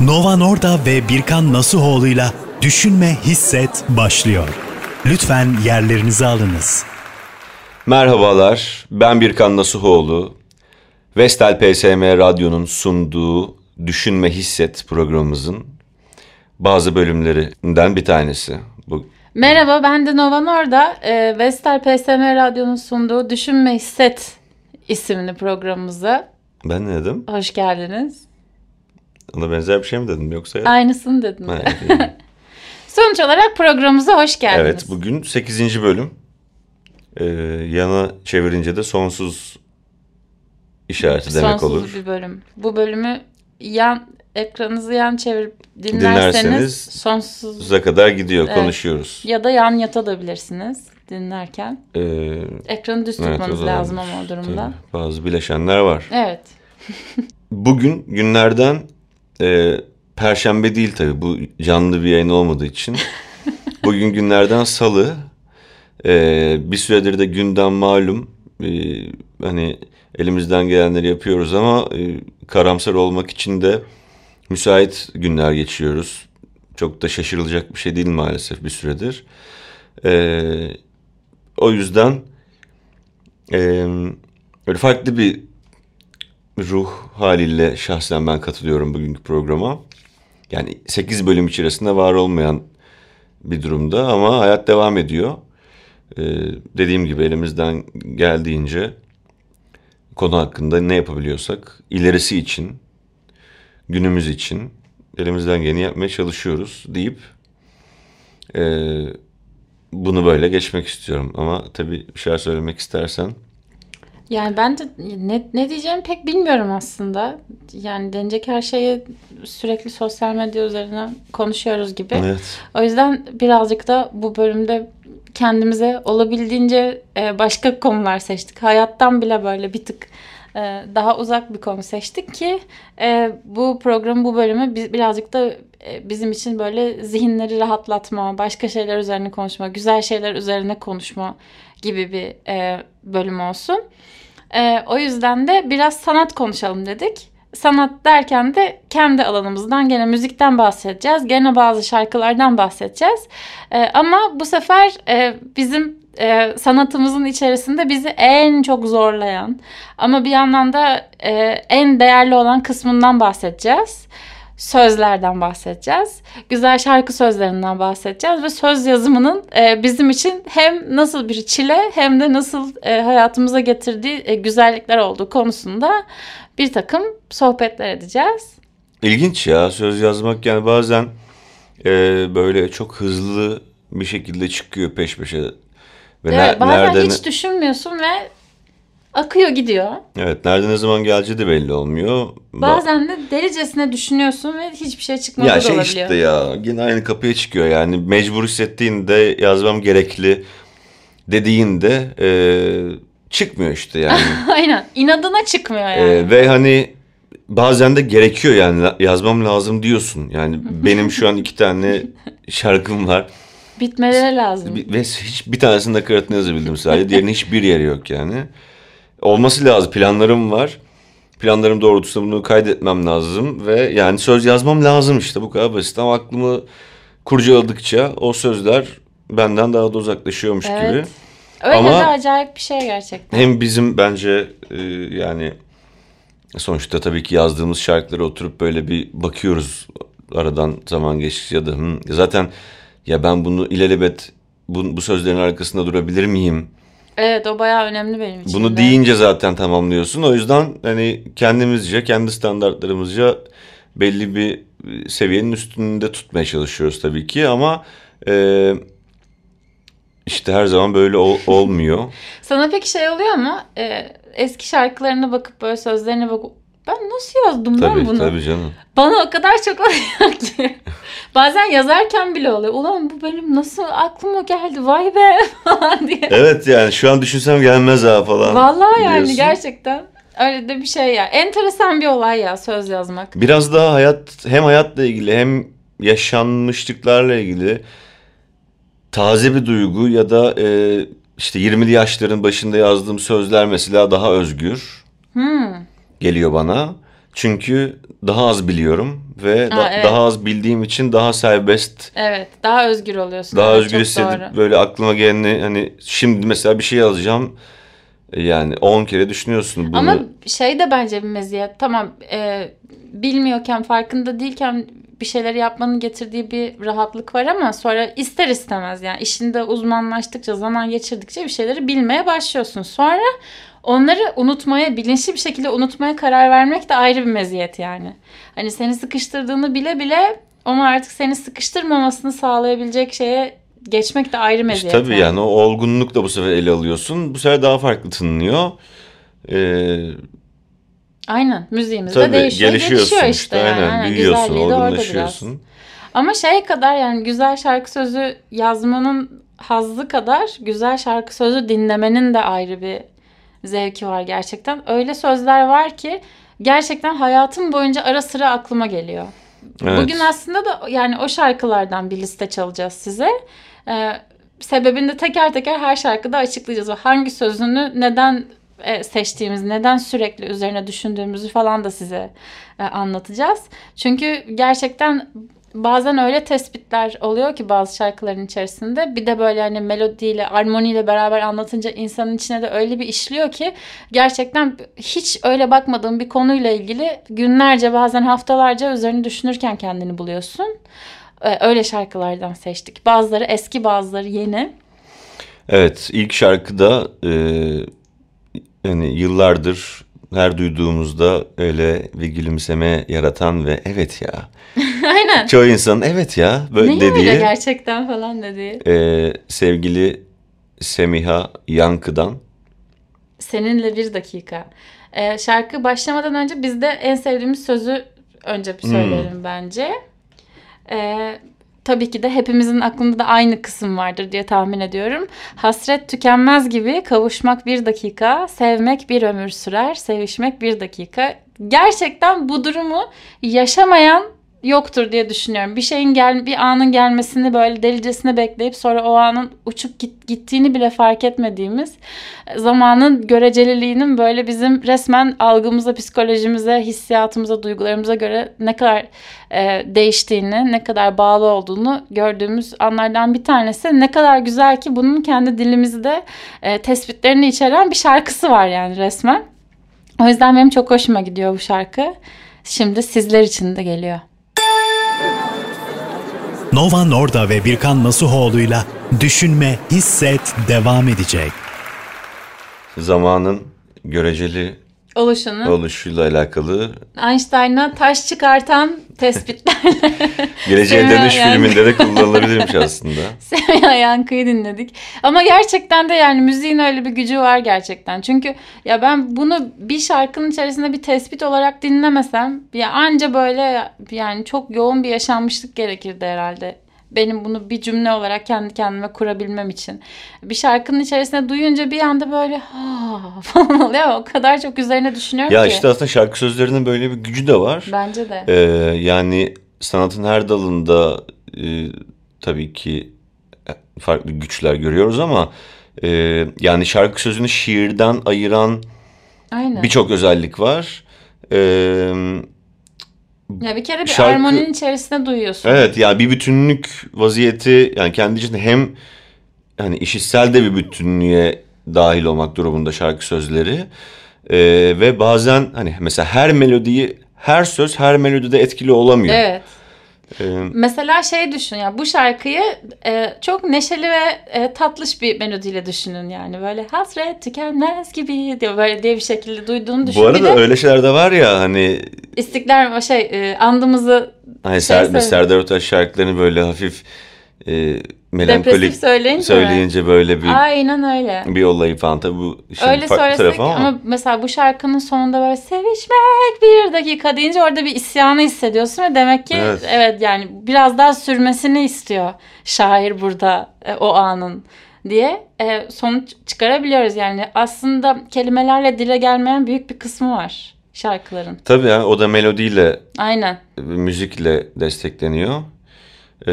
Nova Norda ve Birkan Nasuhoğlu'yla Düşünme Hisset başlıyor. Lütfen yerlerinizi alınız. Merhabalar, ben Birkan Nasuhoğlu. Vestel PSM Radyo'nun sunduğu Düşünme Hisset programımızın bazı bölümlerinden bir tanesi. Bu Merhaba ben de Nova Norda. Ee, Vestel PSM Radyo'nun sunduğu Düşünme Hisset isimli programımıza ben ne dedim? hoş geldiniz. Ona benzer bir şey mi dedim yoksa? Aynısını dedim. Ha. Sonuç olarak programımıza hoş geldiniz. evet, bugün 8. bölüm. Ee, yana çevirince de sonsuz işareti demek Sonsuz olur. bir bölüm. Bu bölümü yan ekranınızı yan çevirip dinlerseniz, Dinlerseniz sonsuz Sonsuza kadar gidiyor, Evet. konuşuyoruz. ya da yan yatabilirsiniz dinlerken. Ee, Ekranı düz evet, tutmanız da lazım ama o durumda. Tabii, bazı bileşenler var. Evet. Bugün günlerden e, Perşembe değil tabii bu canlı bir yayın olmadığı için. Bugün günlerden Salı. E, bir süredir de gündem malum. E, hani elimizden gelenleri yapıyoruz ama e, karamsar olmak için de müsait günler geçiyoruz. Çok da şaşırılacak bir şey değil maalesef bir süredir. E, o yüzden e, böyle farklı bir ruh haliyle şahsen ben katılıyorum bugünkü programa. Yani 8 bölüm içerisinde var olmayan bir durumda ama hayat devam ediyor. Ee, dediğim gibi elimizden geldiğince konu hakkında ne yapabiliyorsak ilerisi için, günümüz için elimizden geleni yapmaya çalışıyoruz deyip e, bunu böyle geçmek istiyorum. Ama tabii bir şeyler söylemek istersen. Yani ben de ne, ne diyeceğimi pek bilmiyorum aslında. Yani denecek her şeyi sürekli sosyal medya üzerinden konuşuyoruz gibi. Evet. O yüzden birazcık da bu bölümde kendimize olabildiğince e, başka konular seçtik. Hayattan bile böyle bir tık e, daha uzak bir konu seçtik ki e, bu programı, bu bölümü bi- birazcık da bizim için böyle zihinleri rahatlatma, başka şeyler üzerine konuşma, güzel şeyler üzerine konuşma gibi bir e, bölüm olsun. E, o yüzden de biraz sanat konuşalım dedik. Sanat derken de kendi alanımızdan gene müzikten bahsedeceğiz. Gene bazı şarkılardan bahsedeceğiz. E, ama bu sefer e, bizim e, sanatımızın içerisinde bizi en çok zorlayan ama bir yandan da e, en değerli olan kısmından bahsedeceğiz. Sözlerden bahsedeceğiz. Güzel şarkı sözlerinden bahsedeceğiz ve söz yazımının e, bizim için hem nasıl bir çile hem de nasıl e, hayatımıza getirdiği e, güzellikler olduğu konusunda bir takım sohbetler edeceğiz. İlginç ya söz yazmak yani bazen e, böyle çok hızlı bir şekilde çıkıyor peş peşe. Ve Evet, ner- bazen nerede, hiç düşünmüyorsun ve akıyor gidiyor. evet, nerede ne zaman geleceği de belli olmuyor. Ba- Bazen de delicesine düşünüyorsun ve hiçbir şey çıkmadı ya şey olabiliyor. işte ya yine aynı kapıya çıkıyor yani mecbur hissettiğinde yazmam gerekli dediğinde e, çıkmıyor işte yani. Aynen. İnadına çıkmıyor yani. E, ve hani bazen de gerekiyor yani yazmam lazım diyorsun. Yani benim şu an iki tane şarkım var. Bitmeleri lazım. Ve hiç bir tanesinin nakaratını yazabildim sadece. Diğerinin hiçbir yeri yok yani. Olması lazım. Planlarım var. Planlarım doğrultusunda bunu kaydetmem lazım. Ve yani söz yazmam lazım işte. Bu kadar basit. Ama aklımı kurcaladıkça o sözler benden daha da uzaklaşıyormuş gibi. Evet. Öyle Ama- de acayip bir şey gerçekten. Hem bizim bence e, yani sonuçta tabii ki yazdığımız şarkılara oturup böyle bir bakıyoruz aradan zaman geçtikçe ya da "Hı, zaten ya ben bunu ilelebet bu, bu sözlerin arkasında durabilir miyim? Evet o bayağı önemli benim için. Bunu de. deyince zaten tamamlıyorsun. O yüzden hani kendimizce, kendi standartlarımızca belli bir e, seviyenin üstünde tutmaya çalışıyoruz tabii ki ama e, işte her zaman böyle ol- olmuyor. Sana peki şey oluyor mu? Ee, eski şarkılarına bakıp böyle sözlerine bakıp ben nasıl yazdım tabii ben bunu? tabii canım. Bana o kadar çok oluyor ki. Bazen yazarken bile oluyor. Ulan bu benim nasıl aklıma geldi vay be falan diye. Evet yani şu an düşünsem gelmez ha falan. Vallahi yani diyorsun. gerçekten. Öyle de bir şey ya. Enteresan bir olay ya söz yazmak. Biraz daha hayat hem hayatla ilgili hem yaşanmışlıklarla ilgili taze bir duygu ya da e, işte 20'li yaşların başında yazdığım sözler mesela daha özgür Hmm. Geliyor bana. Çünkü daha az biliyorum ve Ha, da- evet. daha az bildiğim için daha serbest, Evet. Daha özgür oluyorsun. daha Evet, özgür hissedip doğru. böyle aklıma geleni hani şimdi mesela bir şey yazacağım. Yani 10 kere düşünüyorsun bunu. Ama şey de bence bir meziyet. Tamam e, bilmiyorken farkında değilken bir şeyleri yapmanın getirdiği bir rahatlık var ama sonra ister istemez yani işinde uzmanlaştıkça zaman geçirdikçe bir şeyleri bilmeye başlıyorsun. Sonra onları unutmaya bilinçli bir şekilde unutmaya karar vermek de ayrı bir meziyet yani. Hani seni sıkıştırdığını bile bile onu artık seni sıkıştırmamasını sağlayabilecek şeye geçmek de ayrı İşte meziyet. tabii yani o olgunluk da bu sefer ele alıyorsun. Bu sefer daha farklı tınlıyor. Ee, Aynen müziğimiz de tabii değişiyor, gelişiyorsun gelişiyor işte. işte. yani. Aynen, Aynen, büyüyorsun, güzelliği de orada biraz. olgunlaşıyorsun. Ama şey kadar yani güzel şarkı sözü yazmanın hazzı kadar güzel şarkı sözü dinlemenin de ayrı bir zevki var gerçekten. Öyle sözler var ki gerçekten hayatım boyunca ara sıra aklıma geliyor. Evet. Bugün aslında da yani o şarkılardan bir liste çalacağız size. Ee, sebebini de teker teker her şarkıda açıklayacağız. Hangi sözünü neden e, seçtiğimiz, neden sürekli üzerine düşündüğümüzü falan da size e, anlatacağız. Çünkü gerçekten bazen öyle tespitler oluyor ki bazı şarkıların içerisinde bir de böyle hani melodiyle, armoniyle beraber anlatınca insanın içine de öyle bir işliyor ki gerçekten hiç öyle bakmadığın bir konuyla ilgili günlerce bazen haftalarca üzerine düşünürken kendini buluyorsun. Ee, Öyle şarkılardan seçtik. Bazıları eski bazıları yeni. Evet ilk şarkıda e, yani yıllardır her duyduğumuzda öyle bir gülümseme yaratan ve evet ya. Aynen. Çoğu insanın evet ya böyle Ne öyle dediği gerçekten falan dediği. e, sevgili Semiha Yankı'dan. Seninle bir dakika. Ee, şarkı başlamadan önce bizde en sevdiğimiz sözü önce bir söyleyelim bence. Ee, tabii ki de hepimizin aklında da aynı kısım vardır diye tahmin ediyorum. Hasret tükenmez gibi kavuşmak bir dakika, sevmek bir ömür sürer, sevişmek bir dakika. Gerçekten bu durumu yaşamayan yoktur diye düşünüyorum. Bir şeyin gel bir anın gelmesini böyle delicesine bekleyip sonra o anın uçup git, gittiğini bile fark etmediğimiz zamanın göreceliliğinin böyle bizim resmen algımıza, psikolojimize, hissiyatımıza, duygularımıza göre ne kadar e, değiştiğini, ne kadar bağlı olduğunu gördüğümüz anlardan bir tanesi. Ne kadar güzel ki bunun kendi dilimizde e, tespitlerini içeren bir şarkısı var yani resmen. O yüzden benim çok hoşuma gidiyor bu şarkı. Şimdi sizler için de geliyor. Nova Norda ve Birkan Nasuhoğlu'yla Düşünme, Hisset devam edecek. Zamanın göreceli Oluşunu oluşuyla alakalı Einstein'a taş çıkartan tespitlerle Geleceğe Dönüş Yankı. filminde de kullanılabilirmiş aslında. Semiha Yankı'yı dinledik. Ama gerçekten de yani müziğin öyle bir gücü var gerçekten. Çünkü ya ben bunu bir şarkının içerisinde bir tespit olarak dinlemesem ya anca böyle yani çok yoğun bir yaşanmışlık gerekirdi herhalde. Benim bunu bir cümle olarak kendi kendime kurabilmem için. Bir şarkının içerisinde duyunca bir anda böyle ha falan oluyor. O kadar çok üzerine düşünüyorum Ya ki. işte aslında şarkı sözlerinin böyle bir gücü de var. Bence de. Ee, yani sanatın her dalında e, tabii ki farklı güçler görüyoruz ama e, yani şarkı sözünü şiirden ayıran birçok özellik var. Ee, Ya bir kere bir Şarkı- armoninin içerisinde duyuyorsun. evet yani bir bütünlük vaziyeti yani kendi içinde hem hani işitsel de bir bütünlüğe dahil olmak durumunda şarkı sözleri Ee, ve bazen hani mesela her melodiyi her söz her melodide etkili olamıyor. Evet. Ee, Mesela şey düşün ya bu şarkıyı e, çok neşeli ve e, tatlış bir melodiyle düşünün yani. Böyle hasret tükenmez gibi diye böyle diye bir şekilde duyduğunu düşün. Bu arada de öyle şeyler de var ya hani İstiklal şey e, andımızı hani Şey Ser, Serdar Ortaç şarkılarını böyle hafif e, melankolik depresif söyleyince, mi? söyleyince böyle bir Aynen öyle. bir olayı falan tabii bu işin Öyle farklı tarafı ama, ama mesela bu şarkının sonunda böyle sevişmek bir dakika deyince orada bir isyanı hissediyorsun ve demek ki evet, Evet. yani biraz daha sürmesini istiyor şair burada e, o anın diye e, sonuç çıkarabiliyoruz yani aslında kelimelerle dile gelmeyen büyük bir kısmı var şarkıların. tabii ya, o da melodiyle Aynen. müzikle destekleniyor. Ee,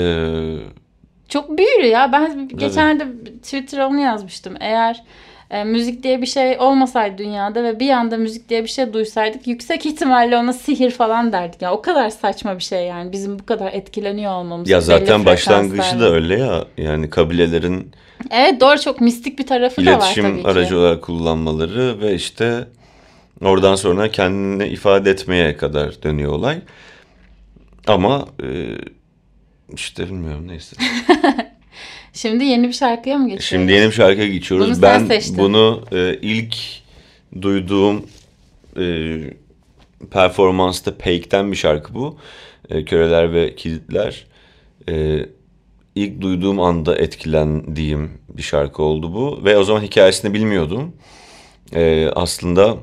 Çok büyülü ya. Ben geçenlerde Twitter'a onu yazmıştım. Eğer e, müzik diye bir şey olmasaydı dünyada ve bir anda müzik diye bir şey duysaydık yüksek ihtimalle ona sihir falan derdik. Yani o kadar saçma bir şey yani bizim bu kadar etkileniyor olmamız. Ya zaten başlangıcı da öyle ya. Yani kabilelerin Evet doğru çok mistik bir tarafı da var tabii iletişim ki. aracı olarak kullanmaları ve işte oradan sonra kendini ifade etmeye kadar dönüyor olay. Ama e, işte bilmiyorum neyse. Şimdi yeni bir şarkıya mı geçiyoruz? Şimdi yeni bir şarkıya geçiyoruz. Bunu ben seçtin. bunu e, ilk duyduğum e, performansta Peik'ten bir şarkı bu. E, Köreler ve Kilitler. E, ilk duyduğum anda etkilendiğim bir şarkı oldu bu. Ve o zaman hikayesini bilmiyordum. E, aslında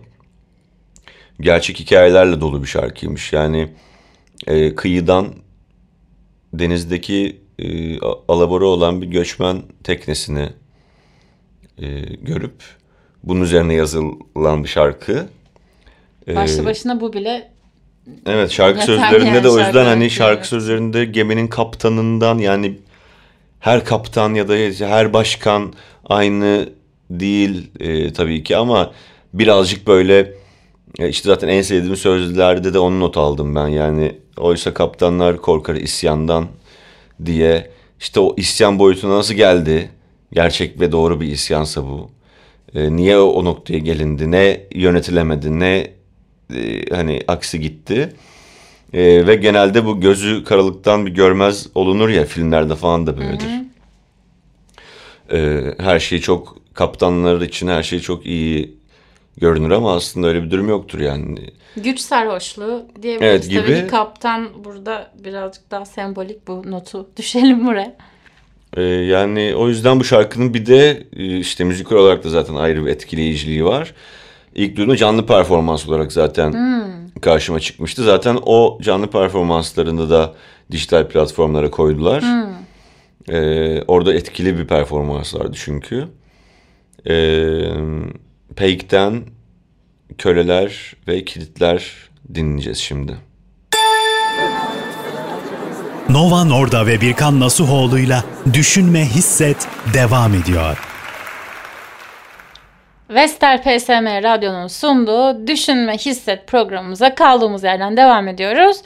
gerçek hikayelerle dolu bir şarkıymış. Yani e, kıyıdan denizdeki e, alabora olan bir göçmen teknesini e, görüp bunun üzerine yazılan bir şarkı. E, Başlı başına bu bile Evet şarkı sözlerinde yani de o yüzden hani şarkı sözlerinde geminin kaptanından yani her kaptan ya da her başkan aynı değil e, tabii ki ama birazcık böyle işte zaten en sevdiğim sözlerde de onu not aldım ben. Yani oysa kaptanlar korkar isyandan diye. İşte o isyan boyutuna nasıl geldi? Gerçek ve doğru bir isyansa bu. E, niye o, o noktaya gelindi? Ne yönetilemedi? Ne e, hani aksi gitti? E, ve genelde bu gözü karalıktan bir görmez olunur ya filmlerde falan da böyledir. E, her şey çok kaptanlar için her şey çok iyi görünür ama aslında öyle bir durum yoktur yani. güç sarhoşluğu diyebiliriz. Evet, Tabii gibi. ki kaptan burada birazcık daha sembolik bu notu düşelim buraya. E, yani o yüzden bu şarkının bir de e, işte müzikal olarak da zaten ayrı bir etkileyiciliği var. İlk duyduğumda canlı performans olarak zaten karşıma çıkmıştı. Zaten o canlı performanslarını da dijital platformlara koydular. Ee, orada etkili bir performans vardı çünkü. Ee, Peik'ten Köleler ve Kilitler dinleyeceğiz şimdi. Nova Norda ve Birkan Nasuhoğlu'yla Düşünme Hisset devam ediyor. Vestel PSM Radyo'nun sunduğu Düşünme Hisset programımıza kaldığımız yerden devam ediyoruz.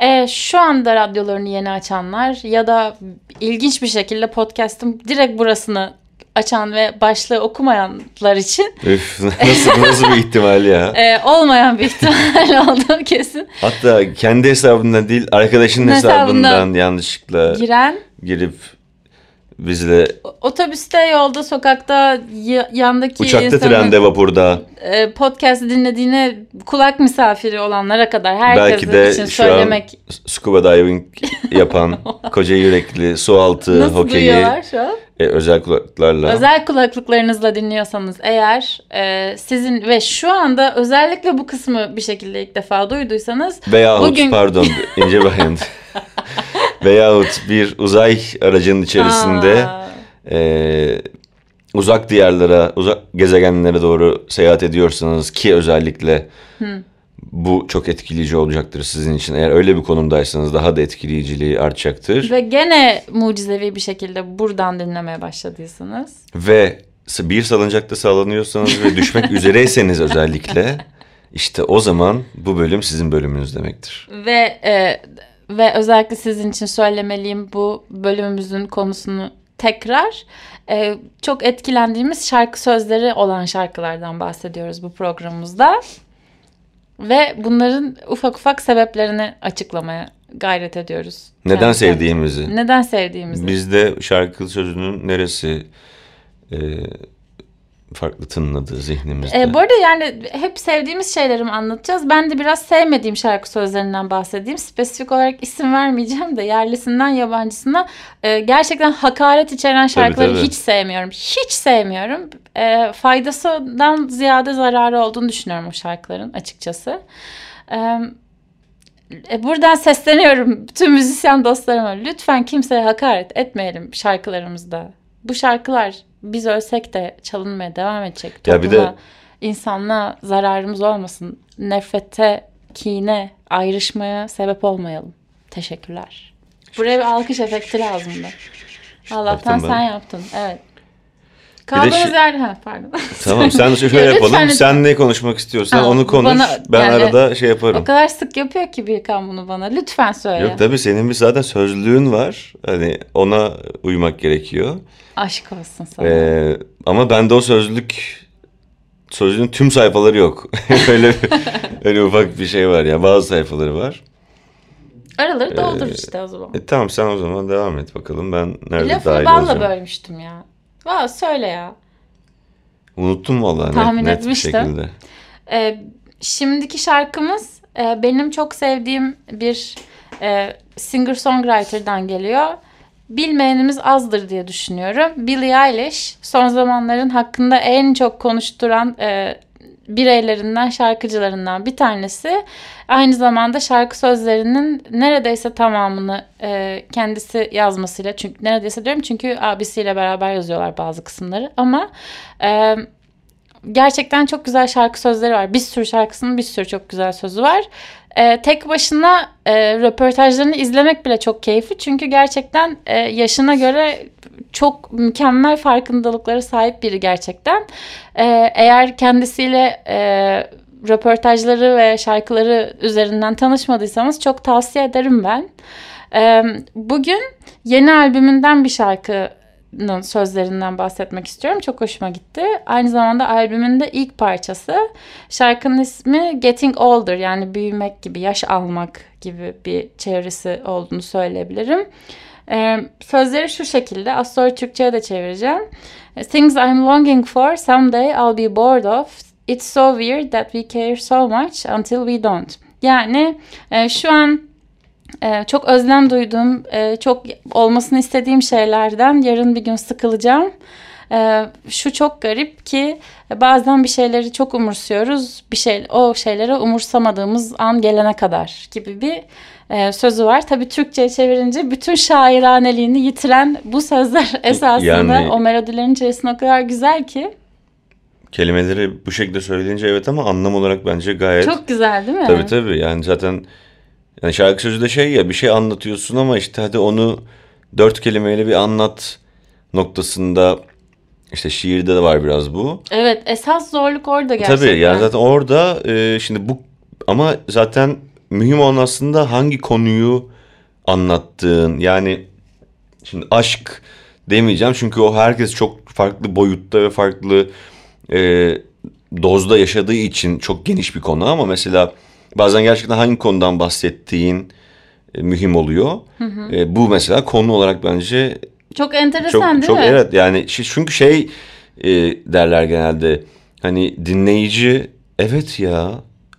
Ee, şu anda radyolarını yeni açanlar ya da ilginç bir şekilde podcast'ın direkt burasını açan ve başlığı okumayanlar için Üf, nasıl, nasıl bir ihtimal ya? e, olmayan bir ihtimal olduğu kesin. Hatta kendi hesabından değil arkadaşının Hesabından hesabından yanlışlıkla Giren girip bizle otobüste, yolda, sokakta, yandaki uçakta, insanın, trende, vapurda e, podcast dinlediğine kulak misafiri olanlara kadar herkes belki de için şu söylemek an scuba diving yapan koca yürekli su altı nasıl hokeyi duyuyorlar şu an? e, özel kulaklıklarla Özel kulaklıklarınızla dinliyorsanız eğer e, sizin ve şu anda özellikle bu kısmı bir şekilde ilk defa duyduysanız veyahut bugün- pardon ince bayan veyahut bir uzay aracının içerisinde e, uzak diyarlara uzak gezegenlere doğru seyahat ediyorsanız ki özellikle bu çok etkileyici olacaktır sizin için. Eğer öyle bir konumdaysanız daha da etkileyiciliği artacaktır. ve gene mucizevi bir şekilde buradan dinlemeye başladıysanız Ve bir salıncakta sallanıyorsanız ve düşmek üzereyseniz özellikle işte o zaman bu bölüm sizin bölümünüz demektir. ve e, ve özellikle sizin için söylemeliyim bu bölümümüzün konusunu tekrar e, çok etkilendiğimiz şarkı sözleri olan şarkılardan bahsediyoruz bu programımızda ve bunların ufak ufak sebeplerini açıklamaya gayret ediyoruz. Neden Yani sevdiğimizi. Neden sevdiğimizi. Bizde şarkı sözünün neresi e, farklı tınladı zihnimizde. E, bu arada yani hep sevdiğimiz şeyleri mi anlatacağız? Ben de biraz sevmediğim şarkı sözlerinden bahsedeyim. Spesifik olarak isim vermeyeceğim de yerlisinden yabancısına e, gerçekten hakaret içeren şarkıları tabii. hiç sevmiyorum. Hiç sevmiyorum. E, faydasından ziyade zararı olduğunu düşünüyorum o şarkıların açıkçası. E, e, buradan sesleniyorum tüm müzisyen dostlarıma. Lütfen kimseye hakaret etmeyelim şarkılarımızda. Bu şarkılar biz ölsek de çalınmaya devam edecek. Ya bir de- Topluma, insanlığa zararımız olmasın. Nefrete, kine, ayrışmaya sebep olmayalım. Teşekkürler. Buraya bir alkış efekti lazımdı. Allah'tan Yaptım ben. sen yaptın. Evet. Kaldığımız şey- yer... Ha, pardon. Tamam sen şöyle Ya yapalım. lütfen- Sen ne konuşmak istiyorsan Ha, onu konuş. bana- ben yani- arada şey yaparım. O kadar sık yapıyor ki Birkan bunu bana. Lütfen söyle. Yok tabii senin bir zaten sözlüğün var. Hani ona uymak gerekiyor. Aşk olsun sana. Ee, ama bende o sözlük sözlüğün tüm sayfaları yok. öyle öyle ufak bir şey var ya. Bazı sayfaları var. Araları doldur Ee, işte o zaman. E, tamam sen o zaman devam et bakalım. Ben nerede Lafını dahil balla olacağım. bölmüştüm ya. Valla söyle ya. Unuttum vallahi Tahmin net, net bir etmiştim. şekilde. Ee, şimdiki şarkımız e, benim çok sevdiğim bir e, singer-songwriter'dan geliyor. Bilmeyenimiz azdır diye düşünüyorum. Billie Eilish son zamanların hakkında en çok konuşturan e, bireylerinden, şarkıcılarından bir tanesi. Aynı zamanda şarkı sözlerinin neredeyse tamamını e, kendisi yazmasıyla, çünkü neredeyse diyorum çünkü abisiyle beraber yazıyorlar bazı kısımları ama e, gerçekten çok güzel şarkı sözleri var. Bir sürü şarkısının bir sürü çok güzel sözü var. Ee, tek başına e, röportajlarını izlemek bile çok keyifli. Çünkü gerçekten e, yaşına göre çok mükemmel farkındalıklara sahip biri gerçekten. Ee, eğer kendisiyle e, röportajları ve şarkıları üzerinden tanışmadıysanız çok tavsiye ederim ben. Ee, bugün yeni albümünden bir şarkının sözlerinden bahsetmek istiyorum. Çok hoşuma gitti. Aynı zamanda albümün de ilk parçası. Şarkının ismi Getting Older yani büyümek gibi, yaş almak gibi bir çevresi olduğunu söyleyebilirim. Ee, sözleri şu şekilde. Az sonra Türkçe'ye de çevireceğim. Things I'm longing for, someday I'll be bored of. It's so weird that we care so much until we don't. Yani e, şu an e, çok özlem duyduğum, e, çok olmasını istediğim şeylerden yarın bir gün sıkılacağım. E, şu çok garip ki bazen bir şeyleri çok umursuyoruz, bir şey o şeyleri umursamadığımız an gelene kadar gibi bir e, sözü var. Tabii Türkçe'ye çevirince bütün şairaneliğini yitiren bu sözler esasında Yani- o melodilerin içerisinde o kadar güzel ki. Kelimeleri bu şekilde söyleyince evet ama anlam olarak bence gayet Çok güzel değil mi? Tabii tabii yani zaten yani şarkı sözü de şey ya bir şey anlatıyorsun ama işte hadi onu dört kelimeyle bir anlat noktasında işte şiirde de var biraz bu. Evet esas zorluk orada gerçekten. Tabii yani zaten orada e, şimdi bu ama zaten mühim olan aslında hangi konuyu anlattığın yani şimdi aşk demeyeceğim çünkü o herkes çok farklı boyutta ve farklı e, dozda yaşadığı için çok geniş bir konu ama mesela bazen gerçekten hangi konudan bahsettiğin e, mühim oluyor. E, bu mesela konu olarak bence Çok enteresan çok değil çok mi? evet yani çünkü şey e, derler genelde hani dinleyici evet ya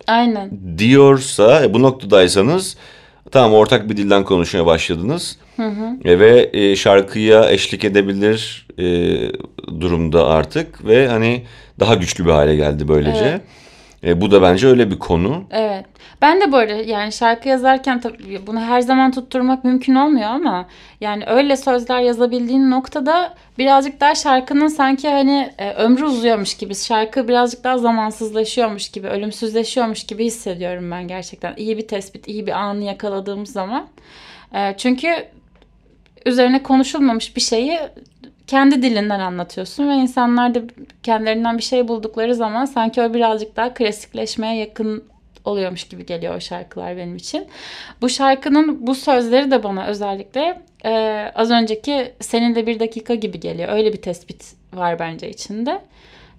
Aynen. diyorsa e, bu noktadaysanız tamam ortak bir dilden konuşmaya başladınız E, ve e, şarkıya eşlik edebilir e, durumda artık ve hani daha güçlü bir hale geldi böylece. Evet. E, bu da bence öyle bir konu. Evet. Ben de böyle yani şarkı yazarken tabii bunu her zaman tutturmak mümkün olmuyor ama yani öyle sözler yazabildiğin noktada birazcık daha şarkının sanki hani e, ömrü uzuyormuş gibi, şarkı birazcık daha zamansızlaşıyormuş gibi, ölümsüzleşiyormuş gibi hissediyorum ben gerçekten. İyi bir tespit, iyi bir anı yakaladığımız zaman. E, çünkü üzerine konuşulmamış bir şeyi kendi dilinden anlatıyorsun ve insanlar da kendilerinden bir şey buldukları zaman sanki o birazcık daha klasikleşmeye yakın oluyormuş gibi geliyor o şarkılar benim için. Bu şarkının bu sözleri de bana özellikle e, az önceki senin de bir dakika gibi geliyor. Öyle bir tespit var bence içinde.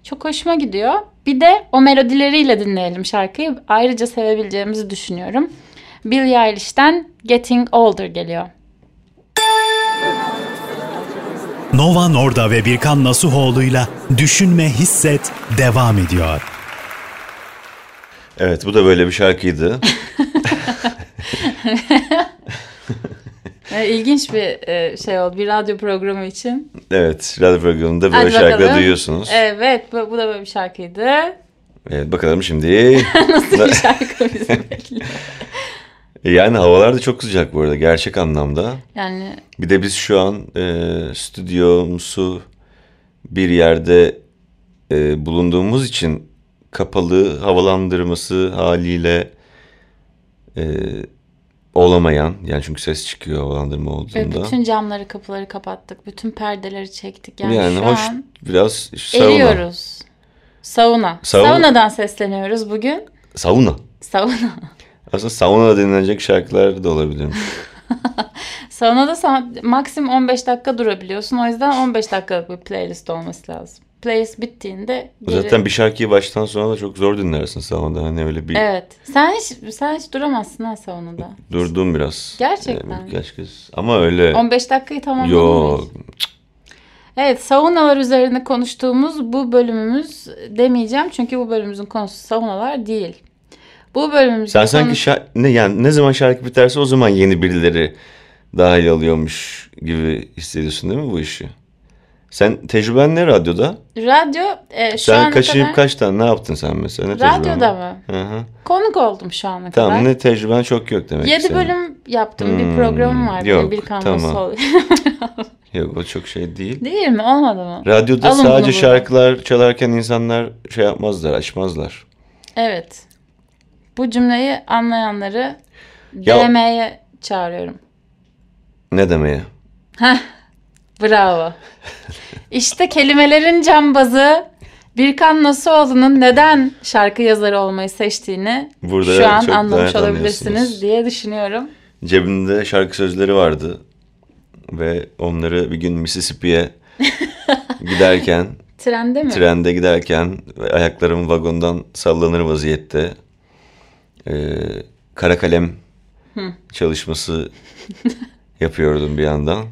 Çok hoşuma gidiyor. Bir de o melodileriyle dinleyelim şarkıyı. Ayrıca sevebileceğimizi düşünüyorum. Billie Eilish'ten Getting Older geliyor. Nova Norda ve Birkan Nasuhoğlu'yla Düşünme Hisset devam ediyor. Evet bu da böyle bir şarkıydı. E, İlginç bir e, şey oldu bir radyo programı için. evet radyo programında böyle şarkılar duyuyorsunuz. Evet bu, bu da böyle bir şarkıydı. Evet bakalım şimdi. Nasıl bir şarkı bizi bekliyor? Yani havalar da çok sıcak bu arada gerçek anlamda. Yani Bir de biz şu an e, stüdyomuzu bir yerde e, bulunduğumuz için kapalı havalandırması haliyle e, olamayan yani çünkü ses çıkıyor havalandırma Ve olduğunda. bütün camları kapıları kapattık. Bütün perdeleri çektik. Yani, Yani, şu hoş an biraz sauna. eriyoruz. Sauna. Sauna. Saunadan sesleniyoruz bugün. Sauna. Sauna. Aslında sauna denilecek şarkılar da olabilir. Saunada sen maksimum 15 dakika durabiliyorsun. O yüzden 15 dakikalık bir playlist olması lazım. Playlist bittiğinde geri... Zaten bir şarkıyı baştan sona da çok zor dinlersin saunada. Hani öyle bir Evet. Sen hiç sen hiç duramazsın ha saunada. durdum biraz. Gerçekten. Ee, birkaç kez. Ama öyle 15 dakikayı tamamladın mı yok. Evet, saunalar üzerine konuştuğumuz bu bölümümüz demeyeceğim çünkü bu bölümümüzün konusu saunalar değil. Bu bölümümüzün Sen sanki şa- ne yani ne zaman şarkı biterse o zaman yeni birileri dahil alıyormuş gibi hissediyorsun değil mi bu işi? Sen tecrüben ne radyoda? Radyo e, şu Sen ana kaçırıp kadar kaç tane ne yaptın sen mesela? Ne radyoda mı? Hı hı. Konuk oldum şu ana Tamam kadar. ne tecrüben çok yok demek ki 7 senin. bölüm yaptım. bir Hmm, programım var. yok, bir tamam. oluyor. Yok o çok şey değil. Değil mi? Olmadı mı? Radyoda Alın sadece şarkılar çalarken insanlar şey yapmazlar, açmazlar. Evet. Bu cümleyi anlayanları Ya- DM'ye çağırıyorum. Ne demeye? Bravo. İşte kelimelerin cambazı Birkan Nasuoğlu'nun neden şarkı yazarı olmayı seçtiğini Burada şu an anlamış olabilirsiniz diye düşünüyorum. Cebimde şarkı sözleri vardı. Ve onları bir gün Mississippi'ye giderken, Trende mi? trende giderken ayaklarım vagondan sallanır vaziyette e, kara kalem çalışması yapıyordum bir yandan.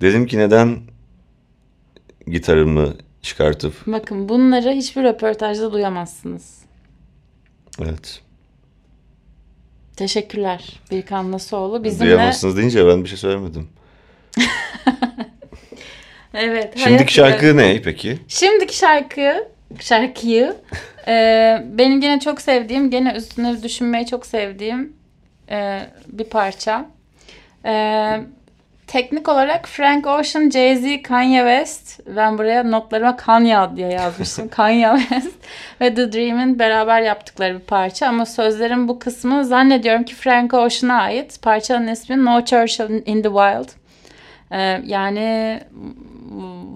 Dedim ki neden gitarımı çıkartıp Bakın bunları hiçbir röportajda duyamazsınız. evet Teşekkürler Birkan Nasuoğlu. Bizimle... duyamazsınız deyince ben bir şey söylemedim. Evet. Şimdiki şarkı ne peki? Şimdiki şarkı, şarkıyı e, benim gene çok sevdiğim, gene üstüne düşünmeyi çok sevdiğim e, bir parça. E, teknik olarak Frank Ocean, Jay-Z, Kanye West. Ben buraya notlarıma Kanye diye yazmıştım. Kanye West ve The Dream'in beraber yaptıkları bir parça. Ama sözlerin bu kısmı zannediyorum ki Frank Ocean'a ait. Parçanın ismi No Church in the Wild. E, yani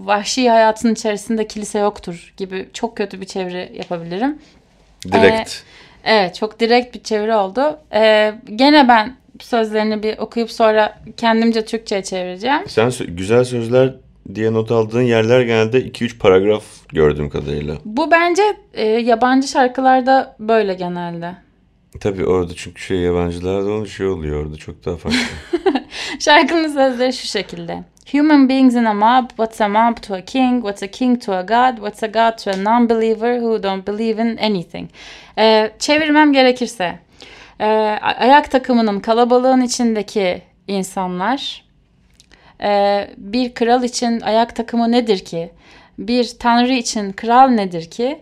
vahşi hayatın içerisinde kilise yoktur gibi çok kötü bir çeviri yapabilirim. Direkt. Evet çok direkt bir çeviri oldu. Ee, gene ben sözlerini bir okuyup sonra kendimce Türkçe'ye çevireceğim. Sen güzel sözler diye not aldığın yerler genelde 2-3 paragraf gördüğüm kadarıyla. Bu bence e, yabancı şarkılarda böyle genelde. Tabii orada çünkü şey yabancılarda onun şey oluyor orada çok daha farklı. Şarkının sözleri şu şekilde. Human beings in a mob, what's a mob to a king, what's a king to a god, what's a god to a non-believer who don't believe in anything. Ee, çevirmem gerekirse, e, ayak takımının kalabalığın içindeki insanlar, e, bir kral için ayak takımı nedir ki? Bir tanrı için kral nedir ki?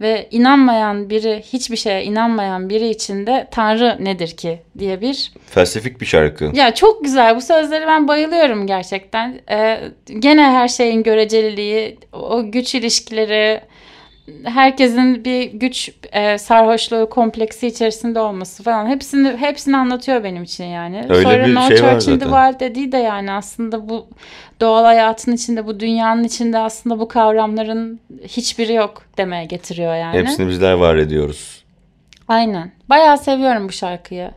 Ve inanmayan biri, hiçbir şeye inanmayan biri için de tanrı nedir ki diye bir Felsefik bir şarkı. ya çok güzel. Bu sözleri ben bayılıyorum gerçekten. Ee, gene her şeyin göreceliliği, o güç ilişkileri, herkesin bir güç e, sarhoşluğu kompleksi içerisinde olması falan hepsini hepsini anlatıyor benim için yani. Öyle Sonra bir No şey Church in the. Wild dediği de yani aslında bu doğal hayatın içinde, bu dünyanın içinde aslında bu kavramların hiçbiri yok demeye getiriyor yani. Hepsini bizler var ediyoruz. Aynen. Bayağı seviyorum bu şarkıyı.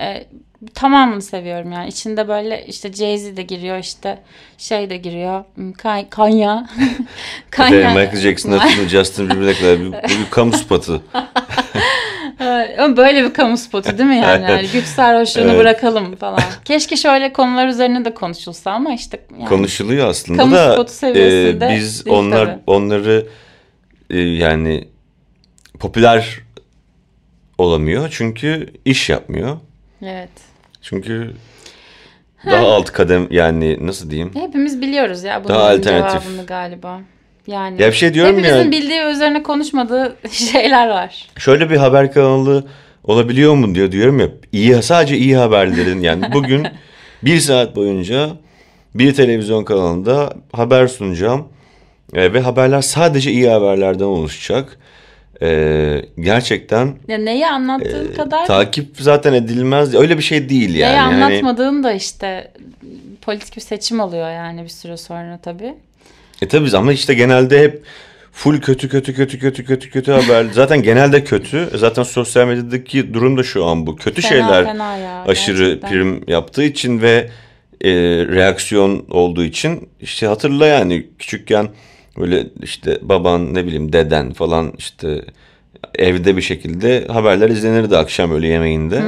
Ee, tamamını seviyorum yani. İçinde böyle işte Jay-Z de giriyor işte şey de giriyor. Hmm, Kay- Kanya. Bir de Michael Jackson'a tutun Justin Bieber'e kadar bir, bir kamu spotu. Evet, ama böyle bir kamu spotu değil mi yani? yani güç sarhoşluğunu Evet. bırakalım falan. Keşke şöyle konular üzerine de konuşulsa ama işte yani. Konuşuluyor aslında Kamu da spotu seviyesinde e, biz onlar tabii. onları e, yani popüler olamıyor çünkü iş yapmıyor. Evet. Çünkü daha alt kadem yani nasıl diyeyim? Hepimiz biliyoruz ya bunun Daha alternatif. cevabını galiba. Yani Ya bir şey diyorum hepimizin ya. bildiği ve üzerine konuşmadığı şeyler var. Şöyle bir haber kanalı olabiliyor mu diyor diyorum ya. iyi sadece iyi haberlerin yani bugün bir saat boyunca bir televizyon kanalında haber sunacağım. E, ve haberler sadece iyi haberlerden oluşacak. Ee, gerçekten Ya neyi anlattığın kadar takip zaten edilmez. Öyle bir şey değil yani. neyi Yani anlatmadığın da işte politik bir seçim oluyor yani bir süre sonra tabii. E tabii ama işte genelde hep full kötü kötü kötü kötü kötü kötü haber. Zaten genelde kötü. Zaten sosyal medyadaki durum da şu an bu. Kötü Fena, şeyler fena ya, aşırı gerçekten. prim yaptığı için ve e, reaksiyon olduğu için işte hatırla yani küçükken böyle işte baban ne bileyim deden falan işte evde bir şekilde haberler izlenirdi akşam öğle yemeğinde.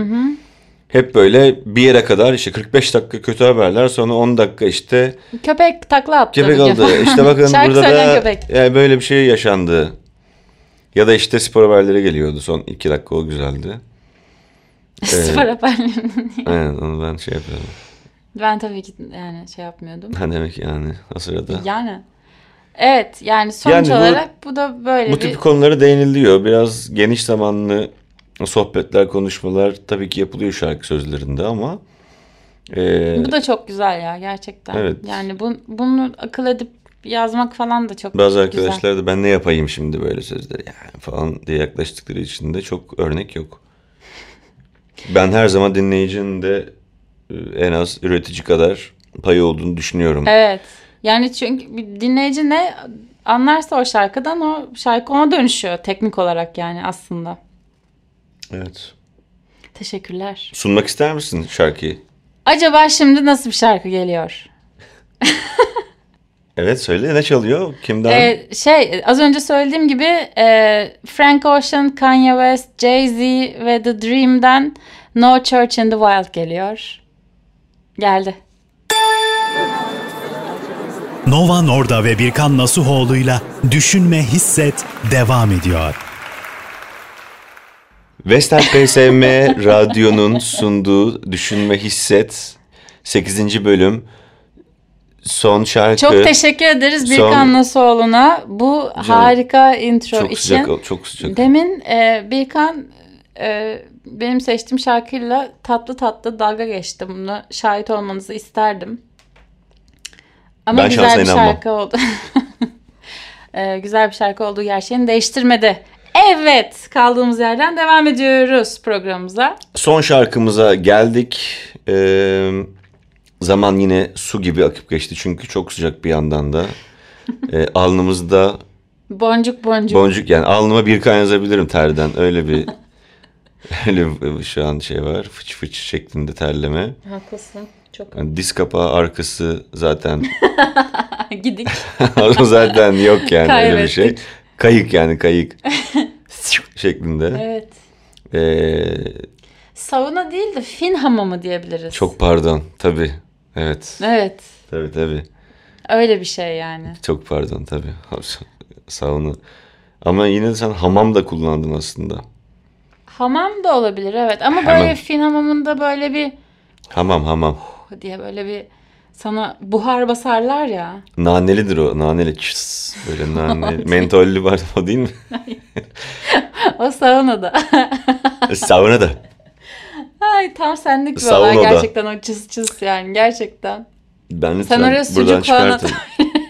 Hep böyle bir yere kadar işte 45 dakika kötü haberler sonra 10 dakika işte Köpek takla attı. Köpek aldı. İşte bakın burada da köpek. yani böyle bir şey yaşandı. Ya da işte spor haberleri geliyordu. Son iki dakika o güzeldi. Spor haberlerinin. Aynen onu ben şey yapıyordum. Ben tabii ki yani şey yapmıyordum. Ha demek yani o sırada. Yani. Evet yani sonuç Yani bu- olarak bu da böyle Bu bir tip konulara değiniliyor. Biraz geniş zamanlı sohbetler, konuşmalar tabii ki yapılıyor şarkı sözlerinde ama e, bu da çok güzel ya gerçekten. Evet. Yani bu, bunu akıl edip yazmak falan da çok bazı güzel. arkadaşlar da ben ne yapayım şimdi böyle sözleri yani falan diye yaklaştıkları için de çok örnek yok. Ben her zaman dinleyicinin de e, en az üretici kadar payı olduğunu düşünüyorum. Evet. Yani çünkü dinleyici ne anlarsa o şarkıdan o şarkı ona dönüşüyor teknik olarak yani aslında. Evet. Teşekkürler. Sunmak ister misin şarkıyı? Acaba şimdi nasıl bir şarkı geliyor? Evet söyle ne çalıyor? Kimden? Ee, şey az önce söylediğim gibi e, Frank Ocean, Kanye West, Jay-Z ve The Dream'den No Church in the Wild geliyor. Geldi. Nova Norda ve Birkan Nasuhoğlu'yla Düşünme Hisset devam ediyor. Vestel PSM Radyo'nun sunduğu Düşünme Hisset 8. bölüm son şarkı. Çok teşekkür ederiz Birkan Nasuoğlu'na bu harika intro Çok için. sıcak, çok sıcak. Demin e, Birkan e, benim seçtiğim şarkıyla tatlı tatlı dalga geçti. Bunu şahit olmanızı isterdim. Ama Ben güzel bir inanmam. şarkı oldu. E, güzel bir şarkı olduğu gerçeğini değiştirmedi. Evet, kaldığımız yerden devam ediyoruz programımıza. Son şarkımıza geldik. Ee, zaman yine su gibi akıp geçti çünkü çok sıcak bir yandan da. Ee, alnımızda Boncuk boncuk. boncuk yani alnıma bir kan yazabilirim terden. Öyle bir öyle bir şu an şey var. Fıç fıç şeklinde terleme. Haklısın. Çok Yani diz kapağı arkası zaten gidik. zaten yok yani öyle bir şey. Kayık yani kayık şeklinde. Evet. Ee, Sauna değil de fin hamamı diyebiliriz. çok pardon tabii. Evet. Evet. Tabii tabii. Öyle bir şey yani. Çok pardon tabii. Sauna. Ama yine de sen hamam da kullandın aslında. Hamam da olabilir evet. Ama böyle fin hamamında böyle bir Hamam hamam. diye böyle bir sana buhar basarlar ya. Nanelidir o. Naneli. Çıs, böyle naneli. Mentollü var o değil mi? O saunada. Sauna da. Ay tam senlik bir Saunada. olay gerçekten o çıs çıs yani gerçekten. Ben lütfen oraya sucuk buradan çıkartın.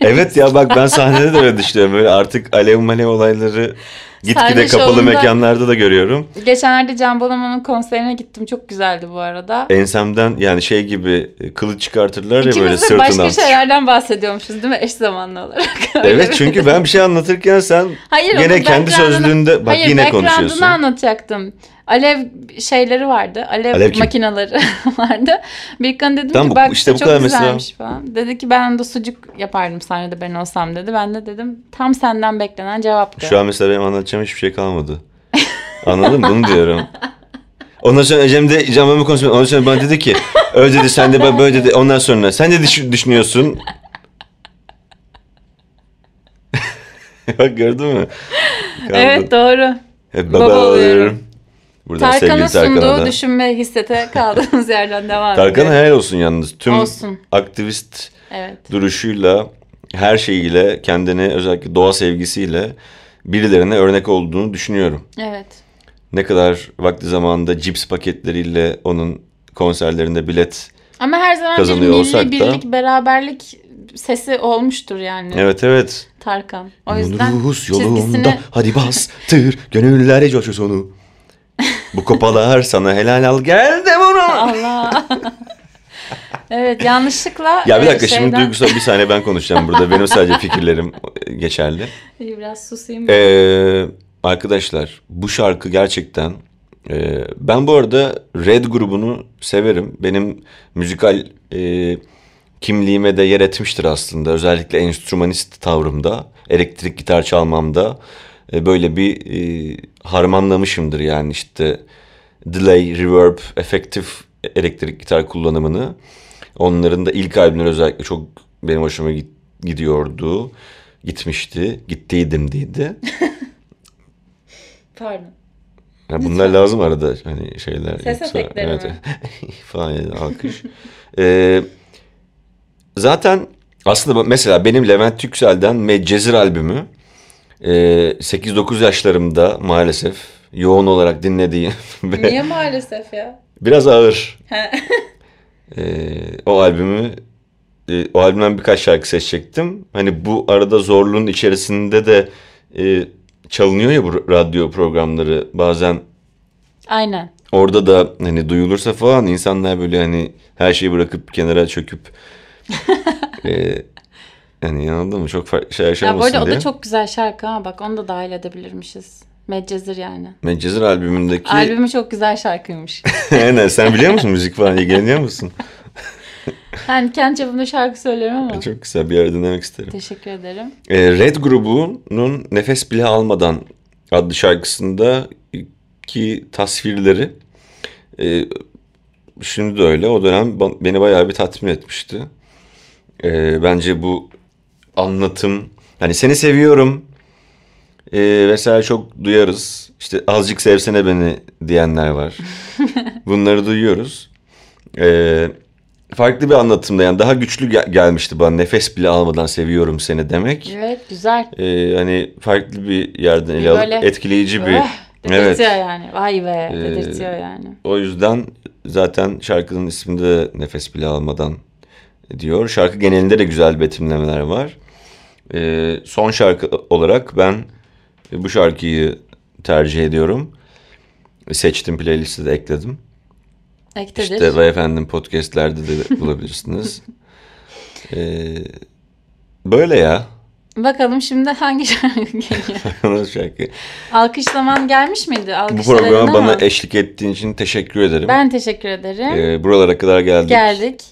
evet ya bak ben sahnede de öyle düşünüyorum. Böyle artık alev malev olayları gitgide kapalı şovunda- mekanlarda da görüyorum. Geçenlerde Can Bonomo'nun konserine gittim. Çok güzeldi bu arada. Ensemden yani şey gibi e, kılıç çıkartırlar ya böyle İkimiz de sırtından. başka şeylerden bahsediyormuşuz değil mi eş zamanlı olarak? Evet çünkü ben bir şey anlatırken sen Hayır, onun kendi sözlüğünde bak Hayır, yine konuşuyorsun. anlatacaktım. Alev şeyleri vardı. Alev, Alev kim? makineleri vardı. Birkan dedim Tamam, ki bak işte bu çok kadar mesela. güzelmiş falan. Dedi ki ben de sucuk yapardım sahnede ben olsam dedi. Ben de dedim tam senden beklenen cevaptı. Şu an mesela benim anlatacağım hiçbir şey kalmadı. Anladın mı? Bunu diyorum. Ondan sonra Ecem de Ecem Bey'le konuşmuyor. Ondan sonra bana dedi ki öyle dedi sen de ben böyle dedi. Ondan sonra sen de düş- düşünüyorsun. Bak gördün mü? Kaldı. Evet doğru. Hep baba baba oluyorum. Buradan Tarkan'ın sevgili Tarkan'a sunduğu da. düşünme hissete kaldığımız yerden devam Tarkan'a ediyoruz. helal olsun yalnız. Tüm Olsun. aktivist Evet. duruşuyla, her şeyiyle, kendine özellikle doğa sevgisiyle birilerine örnek olduğunu düşünüyorum. Evet. Ne kadar vakti zamanında cips paketleriyle onun konserlerinde bilet Ama her zaman bir milli olsak da- birlik, beraberlik sesi olmuştur yani Evet evet. Tarkan. O yüzden Rus yolunda çizgisini hadi bastır gönüller coşu sonu. Bu kopalar sana helal al gel de bunu. Allah. evet yanlışlıkla Ya bir e, dakika şimdi şeyden- duygusal bir saniye ben konuşacağım burada. Benim sadece fikirlerim geçerli. İyi, Biraz susayım. Ee, arkadaşlar bu şarkı gerçekten e, ben bu arada Red grubunu severim. Benim müzikal e, kimliğime de yer etmiştir aslında. Özellikle enstrümanist tavrımda, elektrik gitar çalmamda e, böyle bir e, harmanlamışımdır yani işte delay, reverb, efektif elektrik gitar kullanımını. Onların da ilk albümleri özellikle çok benim hoşuma git- gidiyordu. Gitmişti. Gittiydim değildi. Pardon. Ya bunlar lazım arada hani şeyler. Ses efektleri evet. mi? falan yani alkış. Ee, zaten aslında mesela benim Levent Yüksel'den Medcezir albümü e, 8-9 yaşlarımda maalesef yoğun olarak dinlediğim ve Niye maalesef ya? biraz ağır. Ee, o albümü e, o albümden birkaç şarkı seçecektim. Hani bu arada zorluğun içerisinde de e, çalınıyor ya bu radyo programları bazen Aynen. Orada da hani duyulursa falan insanlar böyle hani her şeyi bırakıp kenara çöküp e, yani anladın mı? Çok farklı şey Ya bu yaşamasın arada o diye. da çok güzel şarkı ha bak onu da dahil edebilirmişiz. Medcezir yani. Medcezir albümündeki... Albümü çok güzel şarkıymış. Aynen sen biliyor musun müzik falan ilgileniyor musun? Yani kendi çapımda şarkı söylerim ama. Çok güzel bir yer dinlemek isterim. Teşekkür ederim. E, Red grubunun Nefes Bile Almadan adlı şarkısında ki tasvirleri e, şimdi de öyle. O dönem beni bayağı bir tatmin etmişti. E, bence bu anlatım hani seni seviyorum e, vesaire çok duyarız. İşte azıcık sevsene beni diyenler var. Bunları duyuyoruz. E, farklı bir anlatımda yani daha güçlü gel- gelmişti bana nefes bile almadan seviyorum seni demek. Evet güzel. Ee, hani farklı bir yerden ele Böyle, alıp etkileyici bir. Evet. dedirtiyor yani. Vay be Ee, dedirtiyor yani. O yüzden zaten şarkının isminde de nefes bile almadan diyor. Şarkı genelinde de güzel betimlemeler var. Ee, son şarkı olarak ben bu şarkıyı tercih ediyorum. Seçtim playliste de ekledim. Ektedir. İşte Vay Efendim podcastlerde de bulabilirsiniz. Ee, böyle ya. Bakalım şimdi hangi şarkı geliyor? O şarkı. Alkışlaman gelmiş miydi? Bu programa bana mı? eşlik ettiğin için teşekkür ederim. Ben teşekkür ederim. Ee, buralara kadar geldik. Geldik.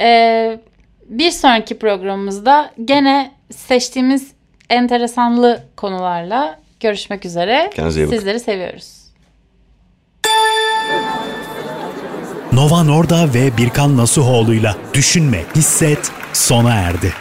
Ee, bir sonraki programımızda gene seçtiğimiz enteresanlı konularla görüşmek üzere. Kendinize iyi bakın. Sizleri seviyoruz. Nova Norda ve Birkan Nasuhoğlu'yla Düşünme, Hisset sona erdi.